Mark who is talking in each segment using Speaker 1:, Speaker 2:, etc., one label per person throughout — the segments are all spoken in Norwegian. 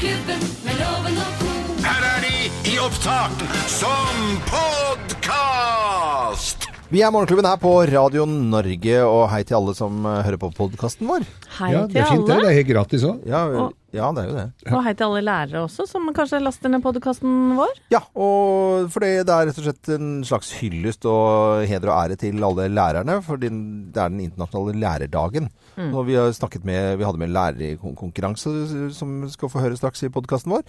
Speaker 1: Morgenklubben med loven og Co.
Speaker 2: Her er de i opptak som podkast!
Speaker 3: Vi er Morgenklubben her på Radio Norge, og hei til alle som eh, hører på podkasten vår.
Speaker 4: Hei
Speaker 5: Ja,
Speaker 4: til
Speaker 5: det er fint det.
Speaker 4: alle.
Speaker 5: Det er helt gratis òg.
Speaker 3: Ja,
Speaker 4: Og-
Speaker 3: ja, det er jo det.
Speaker 4: Og hei til alle lærere også, som kanskje laster ned podkasten vår.
Speaker 3: Ja, og for det, er rett og slett en slags hyllest og heder og ære til alle lærerne, for det er den internasjonale lærerdagen. Og vi, har snakket med, vi hadde med en lærerkonkurranse som skal få høre straks i podkasten vår.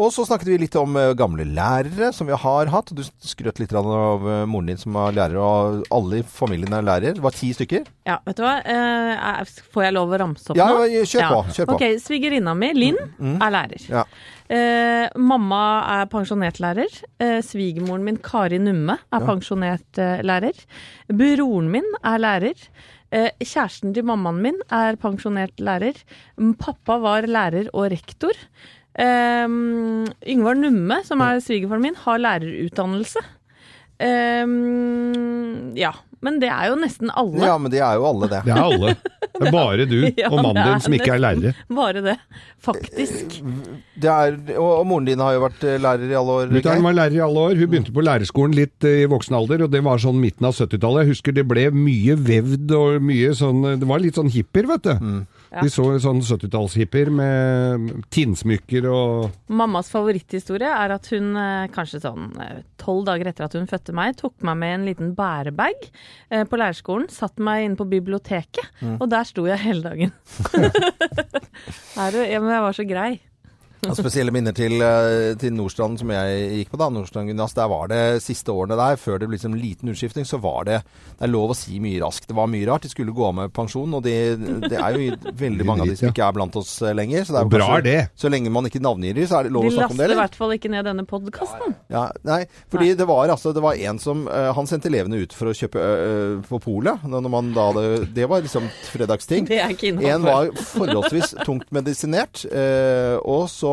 Speaker 3: Og så snakket vi litt om eh, gamle lærere som vi har hatt. Du skrøt litt av eh, moren din som er lærer, og alle i familien er lærer. Det var ti stykker.
Speaker 4: Ja, vet du hva. Eh, får jeg lov å ramse opp
Speaker 3: Ja,
Speaker 4: nå?
Speaker 3: kjør på, kjør på.
Speaker 4: Ok, Svigerinna mi, Linn, er lærer.
Speaker 3: Ja.
Speaker 4: Eh, mamma er pensjonert lærer. Eh, svigermoren min, Kari Numme, er pensjonert eh, lærer. Broren min er lærer. Eh, kjæresten til mammaen min er pensjonert lærer. Mm, Pappa var lærer og rektor. Eh, Yngvar Numme, som er svigerfaren min, har lærerutdannelse. Um, ja, men det er jo nesten alle.
Speaker 3: ja, men de er jo alle det.
Speaker 5: Det er alle. Det er bare du
Speaker 4: Ja,
Speaker 5: og mannen din som ikke er lærere.
Speaker 4: Bare det, faktisk.
Speaker 3: det er, og, og moren din har jo vært eh, lærer i alle år.
Speaker 5: Mutter'n var lærer i alle år. Hun begynte på lærerskolen litt eh, i voksen alder, og det var sånn midten av 70-tallet. Jeg husker det ble mye vevd og mye sånn Det var litt sånn hippier, vet du.
Speaker 3: Mm.
Speaker 5: Vi så sånn 70-tallshippier med tinnsmykker og
Speaker 4: Mammas favoritthistorie er at hun eh, kanskje sånn eh, tolv dager etter at hun fødte meg, tok meg med en liten bærebag eh, på lærerskolen, satte meg inne på biblioteket,
Speaker 3: Mm.
Speaker 4: og der sto jeg hele dagen. Her, ja, men jeg var så grei.
Speaker 3: Og spesielle minner til, eh, til Nordstrand som jeg gikk på da, Nordstrand gymnas. Der var det siste årene der, før det ble liksom liten utskifting, så var det Det er lov å si mye raskt. Det var mye rart. De skulle gå av med pensjon, og det, det er jo veldig mange av de som ikke er blant oss eh, lenger. Så er
Speaker 5: bra
Speaker 3: kanskje-
Speaker 5: er det.
Speaker 3: Så lenge man ikke navngir dem, så er det lov
Speaker 4: De
Speaker 3: å snakke om det,
Speaker 4: laster i hvert fall ikke ned denne podkasten.
Speaker 3: Ja, nei, fordi det var altså Det var en som eh, Han sendte elevene ut for å kjøpe uh, på polet. Når man da hadde Det var liksom fredagsting.
Speaker 4: Det er ikke
Speaker 3: En var forholdsvis tungt medisinert, eh, og så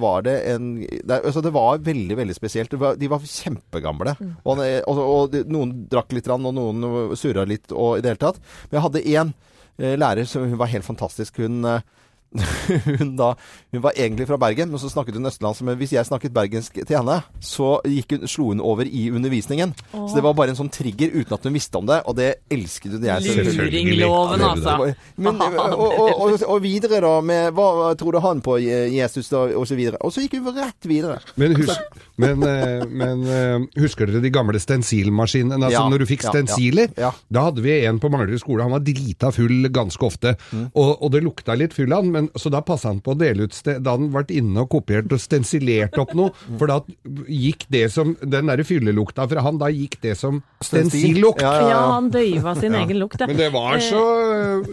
Speaker 3: var det en det, altså det var veldig, veldig spesielt. Var, de var kjempegamle. Og, og, og noen drakk litt, og noen surra litt og i det hele tatt. Men jeg hadde én eh, lærer som var helt fantastisk. Hun eh, hun, da, hun var egentlig fra Bergen, men så snakket hun østlandsk. Men hvis jeg snakket bergensk til henne, så gikk hun, slo hun over i undervisningen. Så det var bare en sånn trigger uten at hun visste om det, og det elsket hun jeg.
Speaker 4: Luringloven, altså.
Speaker 3: Men, og, og, og, og videre da med Hva trodde han på Jesus da, og så videre. Og så gikk hun rett videre.
Speaker 5: Men, husk, men, eh, men eh, husker dere de gamle stensilmaskinene? Altså
Speaker 3: Ja,
Speaker 5: når du fikk
Speaker 3: ja, ja,
Speaker 5: stensiler?
Speaker 3: ja.
Speaker 5: Da hadde vi en på Manglerud skole, han var drita full ganske ofte.
Speaker 3: Mm.
Speaker 5: Og, og det lukta litt fyll av han, men, så da passa han på å dele ut Da hadde han vært inne og kopiert og stensilert opp noe, for da gikk det som Den derre fyllelukta fra han, da gikk det som stensillukt.
Speaker 3: Ja,
Speaker 4: Ja, han døyva sin egen lukt.
Speaker 5: Men det var så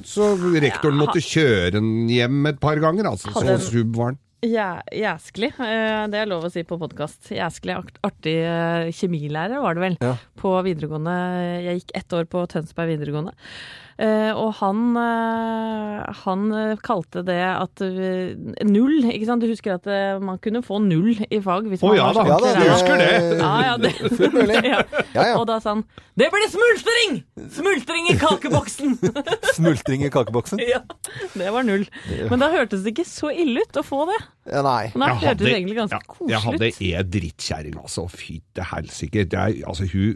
Speaker 5: Så rektoren måtte kjøre den hjem et par ganger, altså. Så sub var han.
Speaker 4: Ja, Jæsklig, eh, det er lov å si på podkast. Jæsklig artig eh, kjemilærer var det vel,
Speaker 3: Ja.
Speaker 4: på videregående. Jeg gikk ett år på Tønsberg videregående. Eh, og han, eh, han eh, kalte det at null, ikke sant. Du husker at man kunne få null i fag hvis
Speaker 5: Å,
Speaker 4: oh,
Speaker 5: ja
Speaker 4: var
Speaker 5: da,
Speaker 3: Ja da,
Speaker 4: ordentlig
Speaker 5: husker det.
Speaker 4: Ja, ja, det. Ja.
Speaker 3: Ja, ja.
Speaker 4: Og da sa han 'Det blir smultring! Smultring i kakeboksen!'
Speaker 3: Smultring i kakeboksen?
Speaker 4: ja, det var null. Men da hørtes det ikke så ille ut å få det.
Speaker 3: Ja, nei.
Speaker 4: Nei, det hørtes egentlig ganske
Speaker 5: ja,
Speaker 4: koselig
Speaker 5: Jeg hadde
Speaker 4: ut.
Speaker 5: ei drittkjerring, altså. Fy til helsike. Det Altså, hun,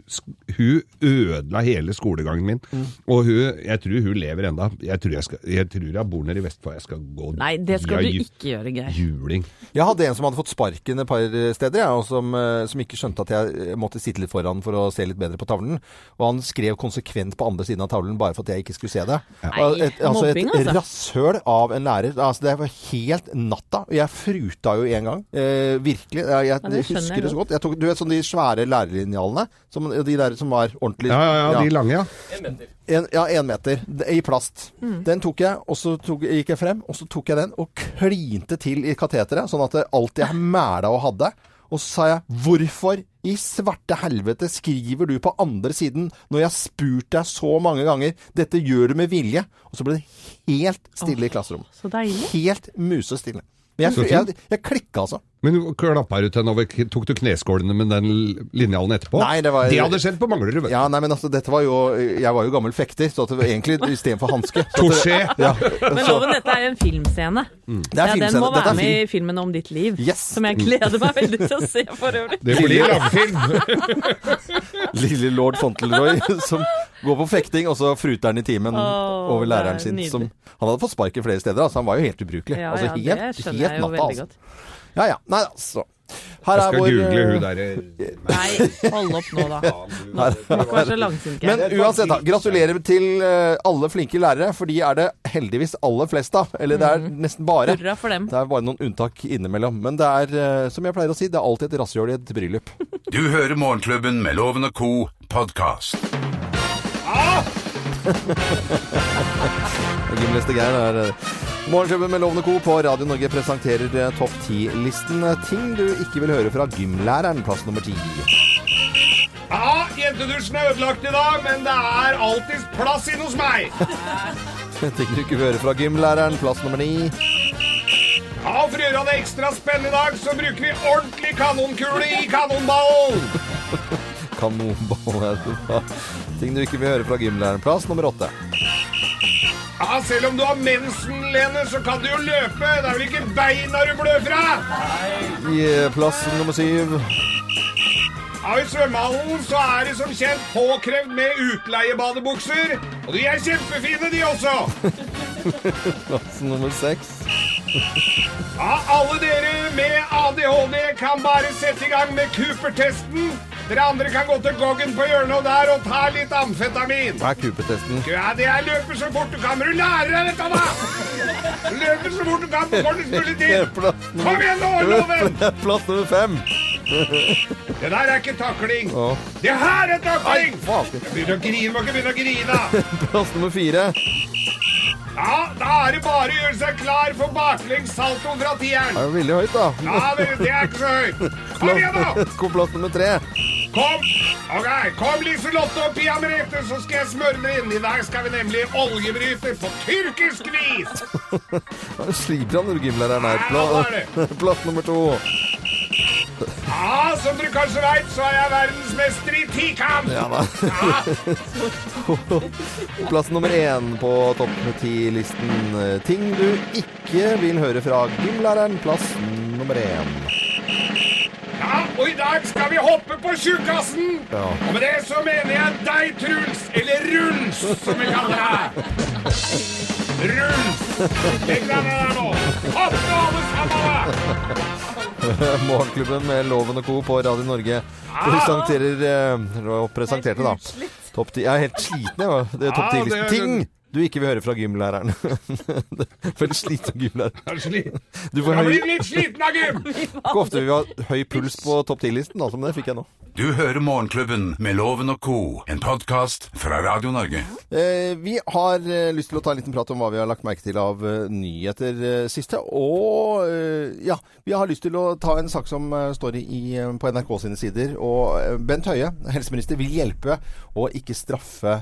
Speaker 5: hun ødela hele skolegangen min.
Speaker 4: Mm.
Speaker 5: Og hun, jeg tror hun lever enda. Jeg tror jeg, skal, jeg tror jeg bor nede i Vestfold. Jeg skal gå
Speaker 4: Nei, det skal du ikke gjøre, Geir.
Speaker 5: Juling.
Speaker 3: Jeg hadde en som hadde fått sparken et par steder, jeg, og som, eh, som ikke skjønte at jeg måtte sitte litt foran for å se litt bedre på tavlen. Og han skrev konsekvent på andre siden av tavlen bare for at jeg ikke skulle se det.
Speaker 4: Nei,
Speaker 3: et, altså
Speaker 4: mobbing,
Speaker 3: et
Speaker 4: altså.
Speaker 3: rasshøl av en lærer. Altså, det var helt natta. Jeg fruta jo en gang. Eh, virkelig. Jeg, jeg,
Speaker 4: Ja,
Speaker 3: husker det så godt. Jeg tok, du vet sånn de svære lærerlinjalene? Som, de der som var ordentlig
Speaker 5: Ja, ja, ja, de lange, ja.
Speaker 3: en, ja, én meter i plast. Den tok jeg, og så tok, gikk jeg frem, og så tok jeg den og klinte til i kateteret, sånn at det alt jeg mæla og hadde. Og så sa jeg 'Hvorfor i svarte helvete skriver du på andre siden når jeg har spurt deg så mange ganger?' 'Dette gjør du med vilje.' Og så ble det helt stille i klasserommet.
Speaker 4: Så deilig.
Speaker 3: Helt musestille. Men jeg, jeg, jeg, klikka, altså.
Speaker 5: Men klappa du til den, over Tok du kneskålene med den linjalen etterpå?
Speaker 3: Nei, det var- det
Speaker 5: hadde skjedd på Manglerud.
Speaker 3: Ja, nei, men altså, dette var jo Jeg var jo gammel fekter, så at det var egentlig istedenfor hanske
Speaker 5: Touché!
Speaker 3: Ja,
Speaker 4: Men loven, dette er en filmscene.
Speaker 3: det er
Speaker 4: Ja, den må
Speaker 3: Dette
Speaker 4: være med
Speaker 3: film.
Speaker 4: i filmen om ditt liv.
Speaker 3: Yes.
Speaker 4: Som jeg gleder meg veldig til å se for øvrig.
Speaker 5: Det blir langfilm!
Speaker 3: Lille lord Fontelroy som går på fekting, og så fruter han i timen
Speaker 4: oh,
Speaker 3: over
Speaker 4: er
Speaker 3: læreren sin. Som, han hadde fått sparken flere steder, altså han var jo helt ubrukelig.
Speaker 4: Ja,
Speaker 3: altså,
Speaker 4: ja,
Speaker 3: helt,
Speaker 4: det skjønner
Speaker 3: helt
Speaker 4: jeg jo
Speaker 3: natta,
Speaker 4: veldig
Speaker 3: altså.
Speaker 4: godt.
Speaker 3: Ja ja. Nei, altså. Her
Speaker 5: Jeg
Speaker 3: er
Speaker 5: skal
Speaker 3: vår
Speaker 5: google
Speaker 3: eh,
Speaker 5: hun derre
Speaker 4: Nei, hold opp nå, da. Så.
Speaker 3: Men uansett, da. Gratulerer til eh, alle flinke lærere, for de er det heldigvis aller flest av. Eller det er nesten bare. Det er bare noen unntak innimellom. Men det er, eh, som jeg pleier å si, det er alltid et rasshøl i et bryllup.
Speaker 2: Du hører Morgenklubben med Loven og co. podkast.
Speaker 3: Gymleste Geir er eh, Morgenklubben med Lovende Co. på Radio Norge presenterer eh, topp 10-listen. Ting du ikke vil høre fra gymlæreren, plass nummer ti.
Speaker 5: Ja, jentedusjen er ødelagt i dag, men det er alltids plass inne hos meg.
Speaker 3: Ting du ikke vil høre fra gymlæreren, plass nummer ni.
Speaker 5: Ja, For å gjøre det ekstra spennende i dag, så bruker vi ordentlig kanonkule i kanonballen.
Speaker 3: Kanonball er det bra. Ting du ikke vil høre fra gymlæreren, plass nummer åtte.
Speaker 5: Ja, Selv om du har mensen, Lene, så kan du jo løpe. Det er vel ikke beina du blør fra?
Speaker 3: I eh, plass nummer syv.
Speaker 5: Ja, I svømmehallen så er det som kjent påkrevd med utleiebadebukser. Og de er kjempefine, de også.
Speaker 3: Plass nummer seks.
Speaker 5: Ja, Alle dere med ADHD kan bare sette i gang med Cooper-testen. Dere andre kan gå til Goggen på hjørnet der og ta litt amfetamin.
Speaker 3: Hva er Cooper-testen?
Speaker 5: Ja, det er løper så fort du kan. Men du lærer deg dette, da! Løper så fort du kan på kortest mulig tid. Kom igjen nå, Loven!
Speaker 3: Plass nummer fem.
Speaker 5: Det der er ikke takling.
Speaker 3: Å.
Speaker 5: Det her er takling!
Speaker 3: Faen.
Speaker 5: Begynner å grine, må ikke begynne å grine.
Speaker 3: Plass nummer fire.
Speaker 5: Ja, da er det bare å gjøre seg klar for baklengs salto fra tieren.
Speaker 3: Det er jo veldig høyt, da.
Speaker 5: Ja, det er ikke så høyt. Kom igjen, da!
Speaker 3: Plass nummer tre.
Speaker 5: Kom! Ok, kom Liselotte og Pia Merete, så skal jeg smøre dere inn. I dag skal vi nemlig oljebryte på tyrkisk vis.
Speaker 3: Sliter han når gymlæreren er.
Speaker 5: Ja, er
Speaker 3: Pla plass nummer to.
Speaker 5: Ja, som dere kanskje veit, så er jeg verdensmester i tikamp.
Speaker 3: Ja.
Speaker 5: Ja,
Speaker 3: Plass nummer én på topp ti-listen. Ting du ikke vil høre fra gymlæreren. Plass nummer én.
Speaker 5: Ja, og i dag skal vi hoppe på tjukkasen.
Speaker 3: Ja.
Speaker 5: Og med det så mener jeg deg, Truls. Eller Ruls, som vi kaller deg. Ruls. Legg deg ned der nå. Hopp nå, alle sammen.
Speaker 3: Morgenklubben med Loven og Co. på Radio Norge presenterer eh, og presenterte, da. Topp ti. Jeg er helt sliten, jeg. Det topp ti-listen. Ting du ikke vil høre fra gymlæreren. Veldig sliten gymlærer.
Speaker 5: Er.
Speaker 3: Du får
Speaker 5: Jeg
Speaker 3: høy,
Speaker 5: blir litt sliten av gym.
Speaker 3: ikke ofte vi har høy puls på topp ti-listen, altså, men det fikk jeg nå.
Speaker 2: Du hører Morgenklubben med Loven og co., en podkast fra Radio Norge.
Speaker 3: Eh, vi har eh, lyst til å ta en liten prat om hva vi har lagt merke til av eh, nyheter eh, siste. Og eh, ja, vi har lyst til å ta en sak som eh, står i, eh, på NRK sine sider. Og eh, Bent Høie, helseminister, vil hjelpe og ikke straffe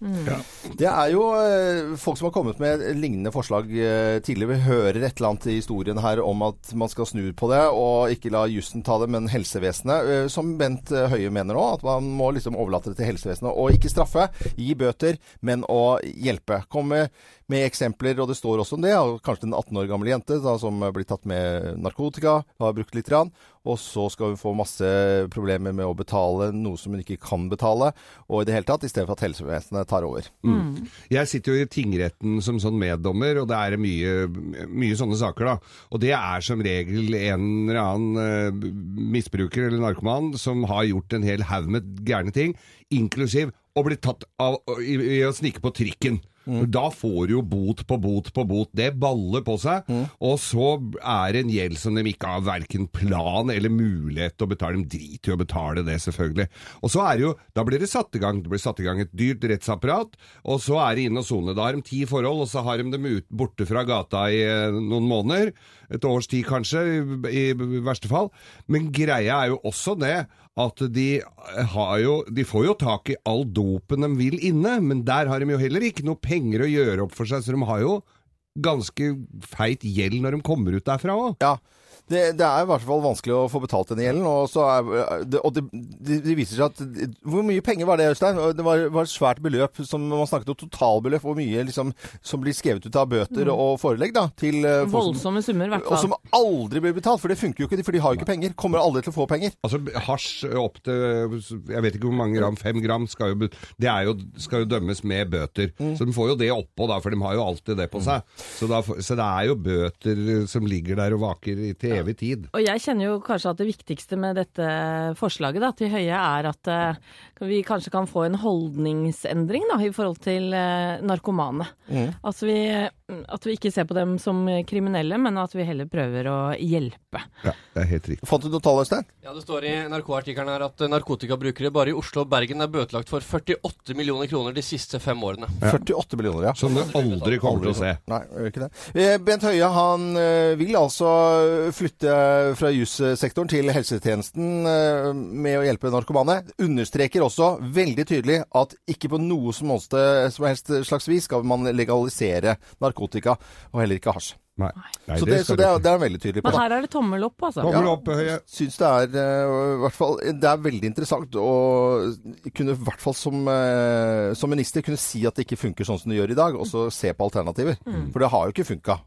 Speaker 3: eh, narkotikamisbrukere. Det er jo eh, folk som har kommet med lignende forslag eh, tidligere. Vi hører et eller annet i historien her om at man skal snu på det, og ikke la jussen ta det, men helsevesenet. eh, Som Bent Høie mener nå, at man må liksom overlate det til helsevesenet. Og ikke straffe, gi bøter, men å hjelpe. Komme med eksempler, og det står også om det. Kanskje en 18 år gammel jente da, som blir tatt med narkotika, har brukt litt, Rann, og så skal hun få masse problemer med å betale noe som hun ikke kan betale, og i det hele tatt, i stedet for at helsevesenet tar over.
Speaker 5: Jeg sitter jo i tingretten som sånn meddommer, og det er mye, mye sånne saker, da. Og det er som regel en eller annen uh, misbruker eller narkoman som har gjort en hel haug med gærne ting, inklusiv å bli tatt av i, i å snike på trikken. Da får du jo bot på bot på bot. Det baller på seg. Og så er det en gjeld som de ikke har verken plan eller mulighet til å betale. De driter i å betale det, selvfølgelig. Og så er det jo, da blir det satt i gang. Det blir satt i gang et dyrt rettsapparat, og så er det inn og sone. Da har de ti forhold, og så har de dem ut, borte fra gata i eh, noen måneder. Et års tid kanskje, i, i verste fall. Men greia er jo også det at de har jo De får jo tak i all dopen de vil inne, men der har de jo heller ikke noe penger å gjøre opp for seg, så de har jo ganske feit gjeld når de kommer ut derfra òg.
Speaker 3: Ja. Det, det er i hvert fall vanskelig å få betalt denne gjelden. Og, så er, det, og det, det, det viser seg at Hvor mye penger var det, Øystein? Det var, var et svært beløp. Som man snakket om totalbeløp. Hvor mye liksom, som blir skrevet ut av bøter og forelegg da, til eh, som,
Speaker 4: Voldsomme summer, i hvert
Speaker 3: Og som aldri blir betalt. For det funker jo ikke, for de har jo ikke penger. Kommer aldri til å få penger.
Speaker 5: Altså hasj opp til jeg vet ikke hvor mange gram, fem gram, skal jo, det er jo, skal jo dømmes med bøter. Så de får jo det oppå, da, for de har jo alltid det på seg. Så, da, så det er jo bøter som ligger der og vaker i- til evig tid.
Speaker 4: Og jeg kjenner jo kanskje at det viktigste med dette forslaget da, til Høie er at uh, vi kanskje kan få en holdningsendring da, i forhold til uh, narkomane. Altså vi, at vi ikke ser på dem som kriminelle, men at vi heller prøver å hjelpe.
Speaker 5: Ja, det er helt riktig.
Speaker 3: Fant du noe tall, Øystein?
Speaker 6: Ja, Det står i NRK-artikkelen her at narkotikabrukere bare i Oslo og Bergen er bøtelagt for 48 millioner kroner de siste fem årene.
Speaker 3: 48 millioner, ja.
Speaker 5: Som du aldri kommer til å se.
Speaker 3: Nei, gjør ikke det. Eh, Bent Høie han eh, vil altså flytte fra jussektoren til helsetjenesten eh, med å hjelpe narkomane. Understreker også veldig tydelig at ikke på noe som helst, som helst slags vis skal man legalisere narkotika, og heller ikke hasj.
Speaker 5: Nei, Nei
Speaker 3: Så, det, så det, er, det er veldig tydelig på.
Speaker 4: Men her er det tommel opp, altså.
Speaker 5: Tommel
Speaker 3: Ja.
Speaker 5: opp, Høie.
Speaker 3: Syns det er uh, i hvert fall Det er veldig interessant å kunne i hvert fall som, uh, som minister kunne si at det ikke funker sånn som det gjør i dag, og så se på alternativer. For det har jo ikke funka.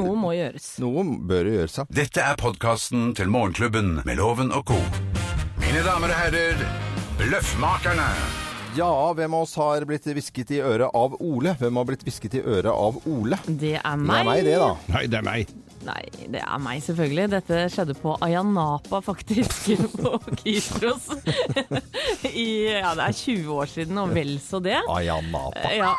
Speaker 4: Noe må gjøres.
Speaker 3: Noe bør jo gjøres, ja.
Speaker 2: Dette er podkasten til Morgenklubben med Loven og co. Mine damer og herrer, Bløffmakerne.
Speaker 3: Ja, hvem av oss har blitt hvisket i øret av Ole? Hvem har blitt hvisket i øret av Ole?
Speaker 4: Det er
Speaker 3: Det
Speaker 4: meg.
Speaker 3: er meg, det, da.
Speaker 5: Nei, det er meg.
Speaker 4: Nei, det er meg selvfølgelig. Dette skjedde på Ayanapa, faktisk, på Kypros. I, ja, det er 20 år siden, og vel så det.
Speaker 3: Ayanapa.
Speaker 4: Ja,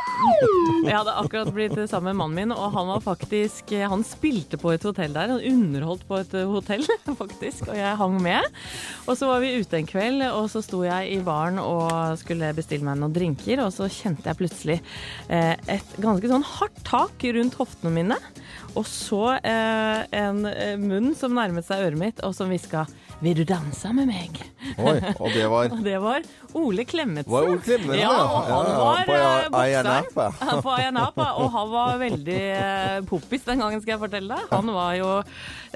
Speaker 4: jeg hadde akkurat blitt sammen med mannen min, og han var faktisk Han spilte på et hotell der. Han underholdt på et hotell, faktisk, og jeg hang med. Og så var vi ute en kveld, og så sto jeg i baren og skulle bestille meg noen drinker, og så kjente jeg plutselig eh, et ganske sånn hardt tak rundt hoftene mine. Og så eh, en eh, munn som nærmet seg øret mitt, og som hviska 'Vil du danse med meg?'
Speaker 3: Oi, og det var
Speaker 4: Og det var Ole Klemetsen.
Speaker 3: Var Ole Klemetsen,
Speaker 4: ja? han
Speaker 3: Ja, ja,
Speaker 4: var
Speaker 3: på
Speaker 4: eh, bokseren.
Speaker 3: Ayanapa.
Speaker 4: på Ayanapa. Og han var veldig eh, poppis den gangen, skal jeg fortelle deg. Han var jo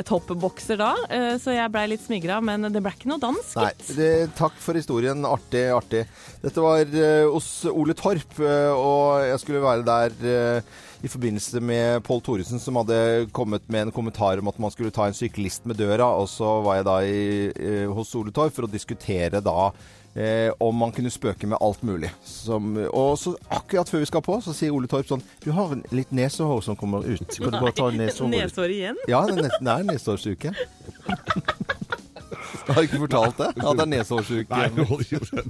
Speaker 4: toppbokser da, eh, så jeg blei litt smigra, men det ble ikke noe dans, gitt.
Speaker 3: takk for historien. Artig, artig. Dette var eh, hos Ole Torp, eh, og jeg skulle være der eh, i forbindelse med Pål Thoresen, som hadde kommet med en kommentar om at man skulle ta en syklist med døra. Og så var jeg da i, eh, hos Ole Torp for å diskutere da eh, om man kunne spøke med alt mulig. Som, og så akkurat før vi skal på, så sier Ole Torp sånn Du har en litt nesehår som kommer ut. Kan du bare ta nesehåret?
Speaker 4: Nesår igjen?
Speaker 3: Ja, det er nesehårsuke. Har ikke fortalt det? At det er nesehårsuke.
Speaker 5: Nei.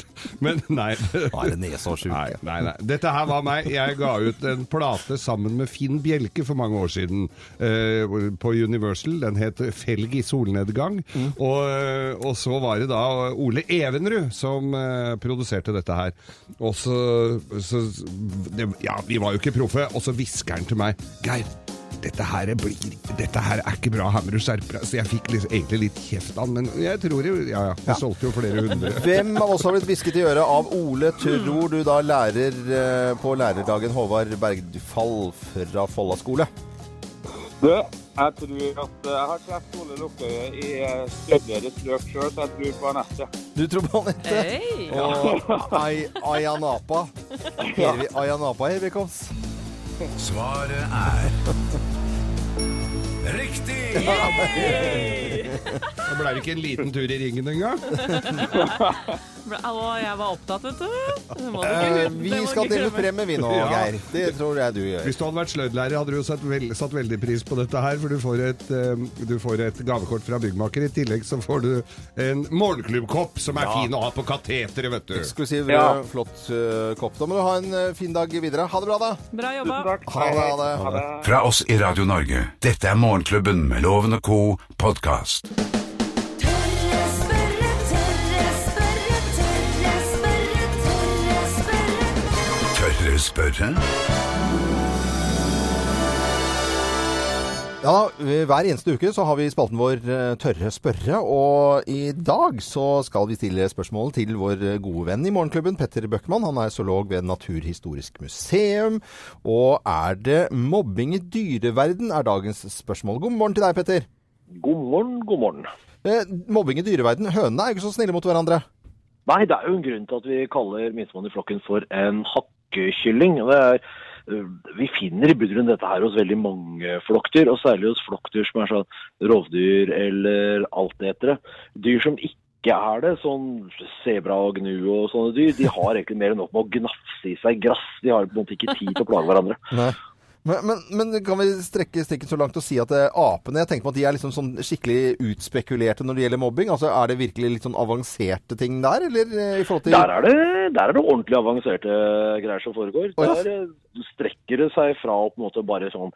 Speaker 5: Men nei.
Speaker 3: Nå er det nesehårsuke.
Speaker 5: Nei, nei, nei. Dette her var meg. Jeg ga ut en plate sammen med Finn Bjelke for mange år siden eh, på Universal. Den het 'Felg i solnedgang'. Og, eh, og så var det da Ole Evenrud som eh, produserte dette her. Og så, så det, Ja, vi var jo ikke proffe. Og så hvisker han til meg 'Geir'. Dette her, blir, dette her er ikke bra, må du. Så jeg fikk liksom, egentlig litt kjeft av han, men jeg tror jo Ja ja, vi solgte jo flere hundre.
Speaker 3: Hvem av oss har blitt hvisket i øret av Ole, tror du da lærer eh, på lærerdagen Håvard Bergfall fra Folla skole?
Speaker 7: Du, jeg tror at eh, jeg har truffet Ole Lukkøye i eh, stødigere strøk sjøl, så jeg tror på Anette.
Speaker 3: Du tror på Anette?
Speaker 4: Hey.
Speaker 3: Og Ay Ayanapa. Ayanapa, here.
Speaker 2: Svaret er Riktig!
Speaker 5: Det ble det ikke en liten tur i ringen engang?
Speaker 4: Og jeg var opptatt, vet du.
Speaker 3: Eh,
Speaker 4: det
Speaker 3: vi skal dele ut
Speaker 4: med
Speaker 3: premie, vi nå,
Speaker 5: Ja.
Speaker 3: Geir. Det tror jeg du gjør.
Speaker 5: Hvis du hadde vært sløydlærer, hadde du jo satt, veld, satt veldig pris på dette her, for du får, et, eh, du får et gavekort fra byggmaker. I tillegg så får du en morgenklubbkopp som er fin å ha på kateteret, vet du.
Speaker 3: Eksklusiv,
Speaker 7: Ja.
Speaker 3: eh, flott uh, kopp. Da må du ha en uh, fin dag videre. Ha det bra, da.
Speaker 4: Bra
Speaker 7: Tusen
Speaker 4: jobba.
Speaker 7: takk.
Speaker 3: Ha det, ha det.
Speaker 7: Ha det.
Speaker 2: Fra oss i Radio Norge. Dette er Morgenklubben med Loven og co. podkast.
Speaker 1: Spørre.
Speaker 3: Ja, Hver eneste uke så har vi spalten vår eh, Tørre spørre, og i dag så skal vi stille spørsmål til vår gode venn i Morgenklubben, Petter Bøckmann. Han er zoolog ved Naturhistorisk museum. Og er det mobbing i dyreverden, er dagens spørsmål. God morgen til deg, Petter.
Speaker 8: God morgen, god morgen.
Speaker 3: Eh, mobbing i dyreverden. Hønene er jo ikke så snille mot hverandre.
Speaker 8: Nei, det er jo en grunn til at vi kaller minstemann i flokken for en hakkekylling. Det er, øh, vi finner i bunn dette her hos veldig mange flokkdyr, og særlig hos flokkdyr som er sånn rovdyr eller altetere. Dyr som ikke er det, sånn sebra og gnu og sånne dyr, de har egentlig mer enn nok med å gnafse i seg grass. De har på en måte ikke tid til å plage hverandre.
Speaker 3: Nei. Men, men, men kan vi strekke strikken så langt og si at eh, apene jeg tenker på at de er liksom sånn skikkelig utspekulerte når det gjelder mobbing? Altså Er det virkelig litt sånn avanserte ting der, eller eh, i forhold til
Speaker 8: Der er det, der er det ordentlig avanserte greier som foregår.
Speaker 3: Oh, ja.
Speaker 8: Der eh, strekker det seg fra på en måte bare sånn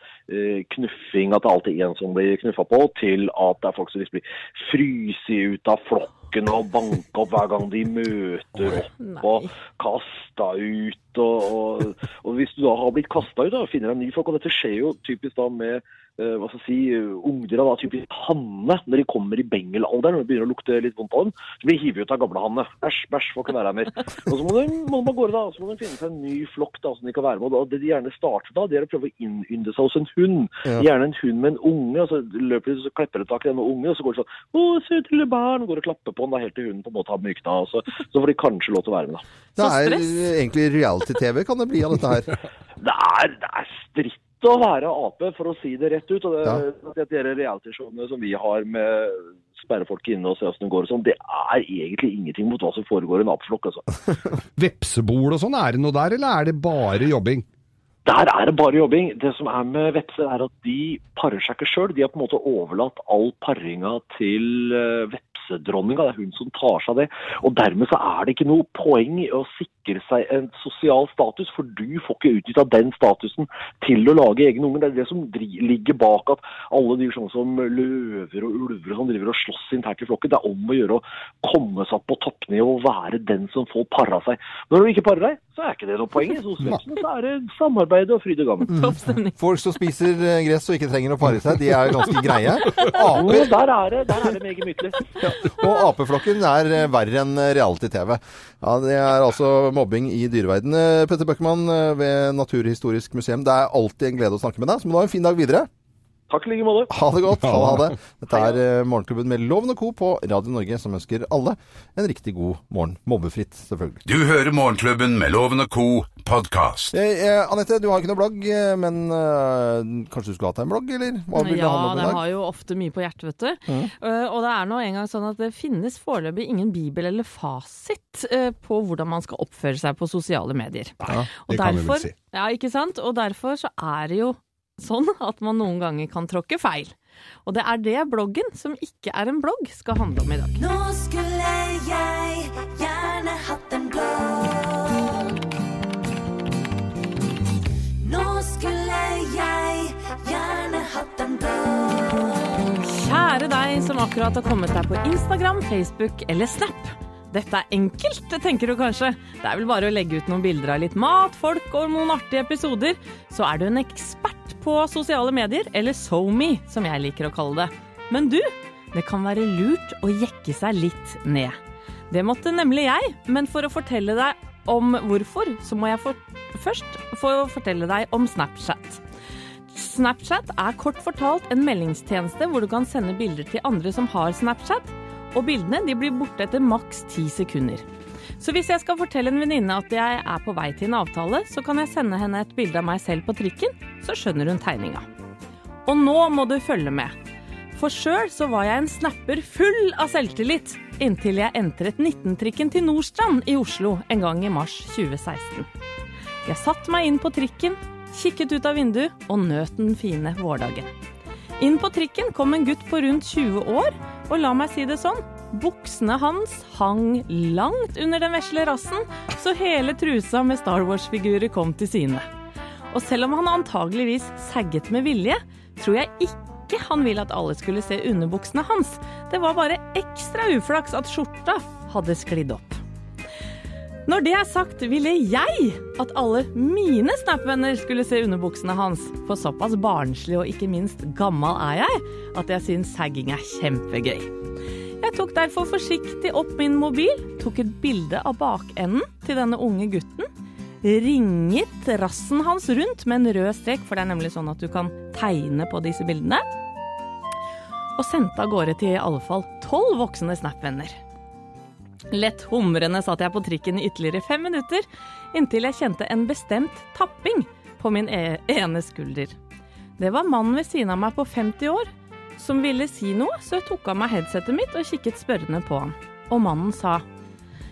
Speaker 8: knuffing, at det alltid er en som blir knuffa på, til at det er folk som liksom blir fryst ut av flokken og banka opp hver gang de møter opp og kasta ut. Og, og, og hvis du da har blitt kasta ut da, og finner deg en ny flokk, og dette skjer jo typisk da med eh, hva skal jeg si, eh, ungdyra, da, typisk hanne, når de kommer i bengelalderen og det begynner å lukte litt vondt av dem, så blir de hivet ut av gamle hanne. Æsj, bæsj, får ikke være her mer. Og så må de, må de av gårde da, og så må de finne seg en ny flokk da, som de kan være med. Og det de gjerne starter da, det er å prøve å innynde seg hos en hund.
Speaker 3: Ja.
Speaker 8: Gjerne en hund med en unge, og så løper de så klipper de tak i denne unge, og så går de sånn, å, søte lille barn, og går og klapper på den da, helt til hunden på en måte har mykna, så, så får de kanskje lov til å være med da.
Speaker 3: Det er egentlig reality-TV kan det bli av dette her.
Speaker 8: Det er, det er stritt å være ape, for å si det rett ut. Og det,
Speaker 3: Ja.
Speaker 8: det, realityshowene som vi har med sperre folk inne og se åssen det går og sånn, det er egentlig ingenting mot hva som foregår i en apeflokk. Altså.
Speaker 5: Vepsebol og sånn, er det noe der, eller er det bare jobbing?
Speaker 8: Der er det bare jobbing. Det som er med vepser, er at de parer seg ikke sjøl. De har på en måte overlatt all paringa til eh, vepsedronninga. Det er hun som tar seg av det. Og dermed så er det ikke noe poeng i å sikre seg en sosial status, for du får ikke utnytta den statusen til å lage egne unger. Det er det som ligger bak at alle dyr sånn som løver og ulver og sånn driver og slåss internt i flokken. Det er om å gjøre å komme seg opp på toppnivå og være den som får para seg. Når du ikke parer deg, så er ikke det noe poeng. I hos så er det samarbeid og fryd og gammen.
Speaker 4: Mm.
Speaker 3: Folk som spiser eh, gress og ikke trenger å pare seg, de er ganske greie. Aper
Speaker 8: der er det, der er det meget mytelig.
Speaker 3: og apeflokken er eh, verre enn reality-TV. Ja, det er altså mobbing i dyreverden. Eh, Petter Bøckmann eh, ved Naturhistorisk museum, det er alltid en glede å snakke med deg. Så må du ha en fin dag videre.
Speaker 8: Takk i like måte.
Speaker 3: Ha det godt. Ha det, ha det. Dette er eh, Morgenklubben med Loven og Co. på Radio Norge, som ønsker alle en riktig god morgen. Mobbefritt, selvfølgelig.
Speaker 2: Du hører Morgenklubben med Loven og Co. podkast.
Speaker 3: Eh, eh, Anette, du har ikke noe blogg, men eh, kanskje du skulle hatt deg en blogg, eller? Hva vil du
Speaker 4: Ja,
Speaker 3: ha med
Speaker 4: de
Speaker 3: i dag?
Speaker 4: har jo ofte mye på hjertet, vet du.
Speaker 3: Mm.
Speaker 4: Uh, og det er nå engang sånn at det finnes foreløpig ingen bibel eller fasit uh, på hvordan man skal oppføre seg på sosiale medier.
Speaker 5: Ja,
Speaker 4: Og
Speaker 5: det kan vi vel si.
Speaker 4: Ja, ikke sant? Og derfor så er det jo sånn at man noen ganger kan tråkke feil. Og det er det bloggen, som ikke er en blogg, skal handle om i dag.
Speaker 1: Nå skulle jeg gjerne hatt en blogg. Nå skulle jeg gjerne hatt en blogg.
Speaker 4: Kjære deg som akkurat har kommet deg på Instagram, Facebook eller Snap. Dette er enkelt, tenker du kanskje. Det er vel bare å legge ut noen bilder av litt mat, folk og noen artige episoder, så er du en ekspert på sosiale medier, eller SoMe, som jeg liker å kalle det. Men du, det kan være lurt å jekke seg litt ned. Det måtte nemlig jeg, men for å fortelle deg om hvorfor, så må jeg for først få fortelle deg om Snapchat. Snapchat er kort fortalt en meldingstjeneste hvor du kan sende bilder til andre som har Snapchat, og bildene de blir borte etter maks ti sekunder. Så hvis jeg skal fortelle en venninne at jeg er på vei til en avtale, så kan jeg sende henne et bilde av meg selv på trikken, så skjønner hun tegninga. Og nå må du følge med. For sjøl så var jeg en snapper full av selvtillit, inntil jeg entret 19-trikken til Nordstrand i Oslo en gang i mars 2016. Jeg satte meg inn på trikken, kikket ut av vinduet og nøt den fine vårdagen. Inn på trikken kom en gutt på rundt 20 år, og la meg si det sånn, buksene hans hang langt under den vesle rassen, så hele trusa med Star Wars-figurer kom til syne. Og selv om han antageligvis sagget med vilje, tror jeg ikke han ville at alle skulle se underbuksene hans. Det var bare ekstra uflaks at skjorta hadde sklidd opp. Når det er sagt, ville jeg at alle mine Snap-venner skulle se underbuksene hans. For såpass barnslig og ikke minst gammel er jeg at jeg syns sagging er kjempegøy. Jeg tok derfor forsiktig opp min mobil, tok et bilde av bakenden til denne unge gutten, ringet rassen hans rundt med en rød strek, for det er nemlig sånn at du kan tegne på disse bildene, og sendte av gårde til i alle fall tolv voksne Snap-venner. Lett humrende satt jeg på trikken i ytterligere fem minutter, inntil jeg kjente en bestemt tapping på min e ene skulder. Det var mannen ved siden av meg på 50 år som ville si noe, så jeg tok av meg headsetet mitt og kikket spørrende på han. Og mannen sa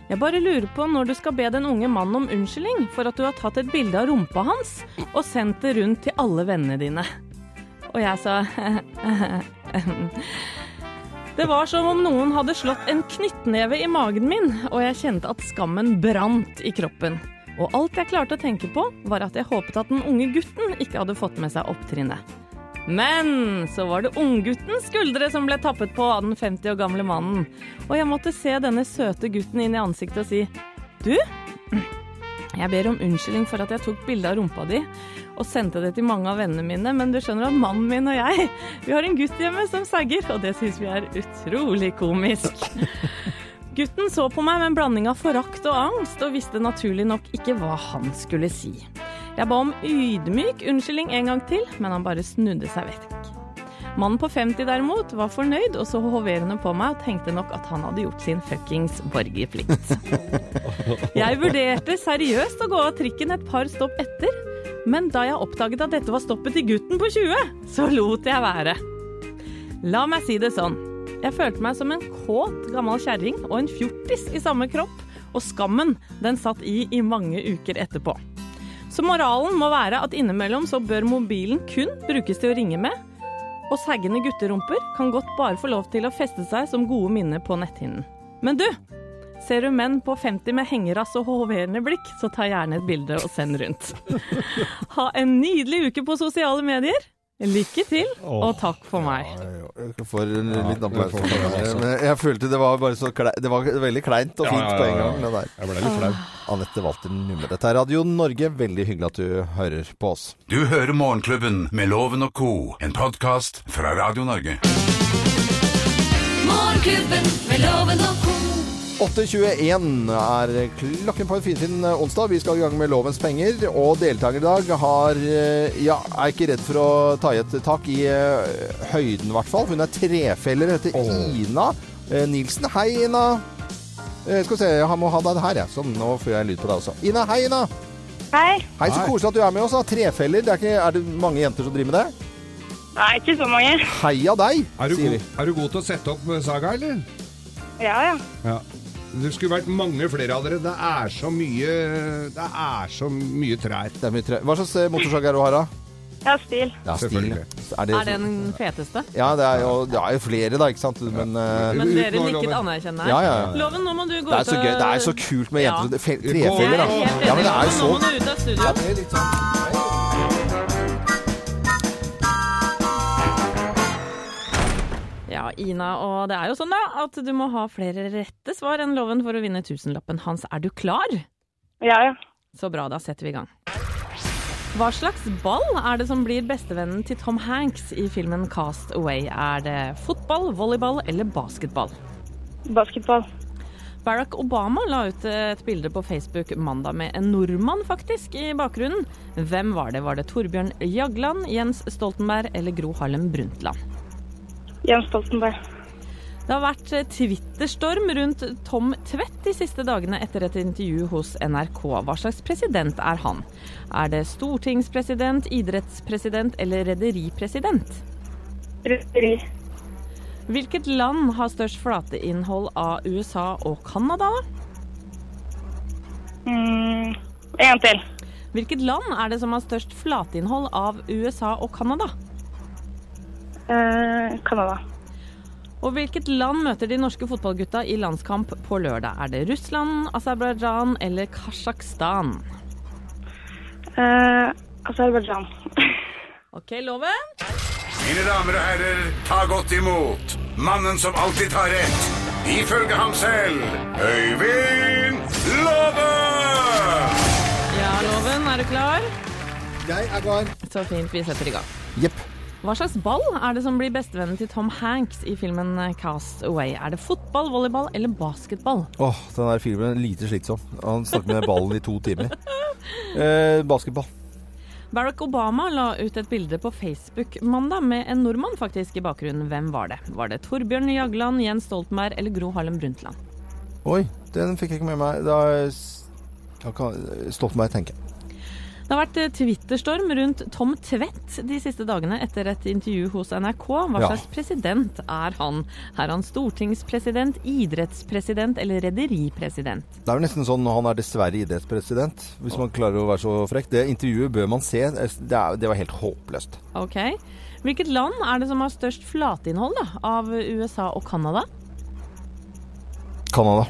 Speaker 4: jeg bare lurer på når du skal be den unge mannen om unnskyldning for at du har tatt et bilde av rumpa hans og sendt det rundt til alle vennene dine. Og jeg sa Det var som om noen hadde slått en knyttneve i magen min, og jeg kjente at skammen brant i kroppen. Og alt jeg klarte å tenke på, var at jeg håpet at den unge gutten ikke hadde fått med seg opptrinnet. Men så var det ungguttens skuldre som ble tappet på av den 50 år gamle mannen. Og jeg måtte se denne søte gutten inn i ansiktet og si Du, jeg ber om unnskyldning for at jeg tok bilde av rumpa di og sendte det til mange av vennene mine, men du skjønner at mannen min og jeg, vi har en gutt hjemme som sagger, og det syns vi er utrolig komisk. Gutten så på meg med en blanding av forakt og angst, og visste naturlig nok ikke hva han skulle si. Jeg ba om ydmyk unnskyldning en gang til, men han bare snudde seg vekk. Mannen på 50 derimot var fornøyd og så hoverende på meg og tenkte nok at han hadde gjort sin fuckings borgerplikt. Jeg vurderte seriøst å gå av trikken et par stopp etter, men da jeg oppdaget at dette var stoppet til gutten på 20, så lot jeg være. La meg si det sånn. Jeg følte meg som en kåt gammel kjerring og en fjortis i samme kropp, og skammen den satt i i mange uker etterpå. Så moralen må være at innimellom så bør mobilen kun brukes til å ringe med, og saggende gutterumper kan godt bare få lov til å feste seg som gode minner på netthinnen. Men du! Ser du menn på 50 med hengerass og hoverende blikk, så ta gjerne et bilde og send rundt. Ha en nydelig uke på sosiale medier. Lykke til, og takk for meg.
Speaker 3: Får en liten applaus. for. Men jeg følte det var bare så klei, Det var veldig kleint og
Speaker 5: Ja,
Speaker 3: fint
Speaker 5: ja, ja,
Speaker 3: på en gang. Det der.
Speaker 5: Jeg ble litt flau.
Speaker 3: Anette Walter Numme. Dette er Radio Norge. Veldig hyggelig at du hører på oss.
Speaker 2: Du hører Morgenklubben med Loven og co., en podkast fra Radio Norge.
Speaker 1: Morgenklubben med loven og ko.
Speaker 3: 8.21 er klokken på en finfin onsdag. Vi skal i gang med Lovens penger. Og deltaker i dag har eh, Ja, er ikke redd for å ta i et tak i eh, høyden, i hvert fall. Hun er trefeller, heter Ina eh, Nilsen. Hei, Ina. Eh, skal vi se, jeg må ha deg her, jeg. Sånn, nå får jeg lyd på deg også. Ina, hei, Ina.
Speaker 9: Hei.
Speaker 3: Hei, så koselig at du er med oss. da. Trefeller. Det er, ikke, er det mange jenter som driver med det?
Speaker 9: Nei, ikke så mange.
Speaker 3: Heia deg,
Speaker 5: Er du,
Speaker 3: sier vi.
Speaker 5: er du god til å sette opp saga, eller?
Speaker 9: Ja, ja.
Speaker 5: Ja. Det skulle vært mange flere av dere. Det er så mye Det er så mye trær.
Speaker 3: Det er mye trær. Hva slags eh, motorsag er du har, da?
Speaker 9: Ja, stil.
Speaker 3: Ja,
Speaker 5: stil.
Speaker 3: Er det,
Speaker 4: Er det den feteste?
Speaker 3: Ja, det er jo det er jo flere, da, ikke sant. Men eh,
Speaker 4: Men dere nikket
Speaker 5: anerkjennende
Speaker 4: anerkjennende.
Speaker 3: Ja, ja, ja.
Speaker 4: Loven, nå må du gå
Speaker 3: Det
Speaker 4: ut
Speaker 3: så
Speaker 4: og.
Speaker 3: Det er så kult med jenter. Fe- Trefeller,
Speaker 4: er
Speaker 3: da. Ja, men det er jo så
Speaker 4: Nå må du ut av studio.
Speaker 3: Ja, det er litt sånn
Speaker 4: Ina, og det er jo sånn da at du må ha flere rette svar enn loven for å vinne tusenlappen hans. Er du klar?
Speaker 9: Ja, ja.
Speaker 4: Så bra, da setter vi i gang. Hva slags ball er det som blir bestevennen til Tom Hanks i filmen Cast Away? Er det fotball, volleyball eller basketball?
Speaker 9: Basketball.
Speaker 4: Barack Obama la ut et bilde på Facebook mandag med en nordmann faktisk i bakgrunnen. Hvem var det? Var det Torbjørn Jagland, Jens Stoltenberg eller Gro Harlem Brundtland?
Speaker 9: Jens Stoltenberg.
Speaker 4: Det har vært twitterstorm rundt Tom Tvedt de siste dagene etter et intervju hos NRK. Hva slags president er han? Er det stortingspresident, idrettspresident eller rederipresident?
Speaker 9: Rederi.
Speaker 4: Hvilket land har størst flateinnhold av USA og Canada?
Speaker 9: Mm, en til.
Speaker 4: Hvilket land er det som har størst flateinnhold av USA og Canada?
Speaker 9: Eh, Canada.
Speaker 4: Og hvilket land møter de norske fotballgutta i landskamp på lørdag? Er det Russland, Aserbajdsjan eller Kasjokstan?
Speaker 9: Eh, Aserbajdsjan.
Speaker 4: OK, loven?
Speaker 2: Mine damer og herrer, ta godt imot mannen som alltid tar rett, ifølge ham selv, Øyvind
Speaker 5: Love!
Speaker 4: Ja, Loven, er du klar?
Speaker 3: Jeg er klar.
Speaker 4: Så fint, vi setter i gang.
Speaker 3: Jepp.
Speaker 4: Hva slags ball er det som blir bestevennen til Tom Hanks i filmen Cast Away? Er det fotball, volleyball eller basketball?
Speaker 3: Åh, den der filmen er lite slitsom. Han snakker med ballen i to timer. Eh, basketball.
Speaker 4: Barack Obama la ut et bilde på Facebook mandag med en nordmann faktisk i bakgrunnen. Hvem var det? Var det Torbjørn Jagland, Jens Stoltenberg eller Gro Harlem Brundtland?
Speaker 3: Oi, den fikk jeg ikke med meg. Da, da kan Stoltenberg tenke.
Speaker 4: Det har vært twitterstorm rundt Tom Tvedt de siste dagene etter et intervju hos NRK. Hva
Speaker 3: Ja.
Speaker 4: slags president er han? Er han stortingspresident, idrettspresident eller rederipresident?
Speaker 3: Det er jo nesten sånn han er dessverre idrettspresident, hvis man klarer å være så frekk. Det intervjuet bør man se. Det, er, det var helt håpløst.
Speaker 4: Ok. Hvilket land er det som har størst flatinnhold da, av USA og Canada?
Speaker 3: Canada.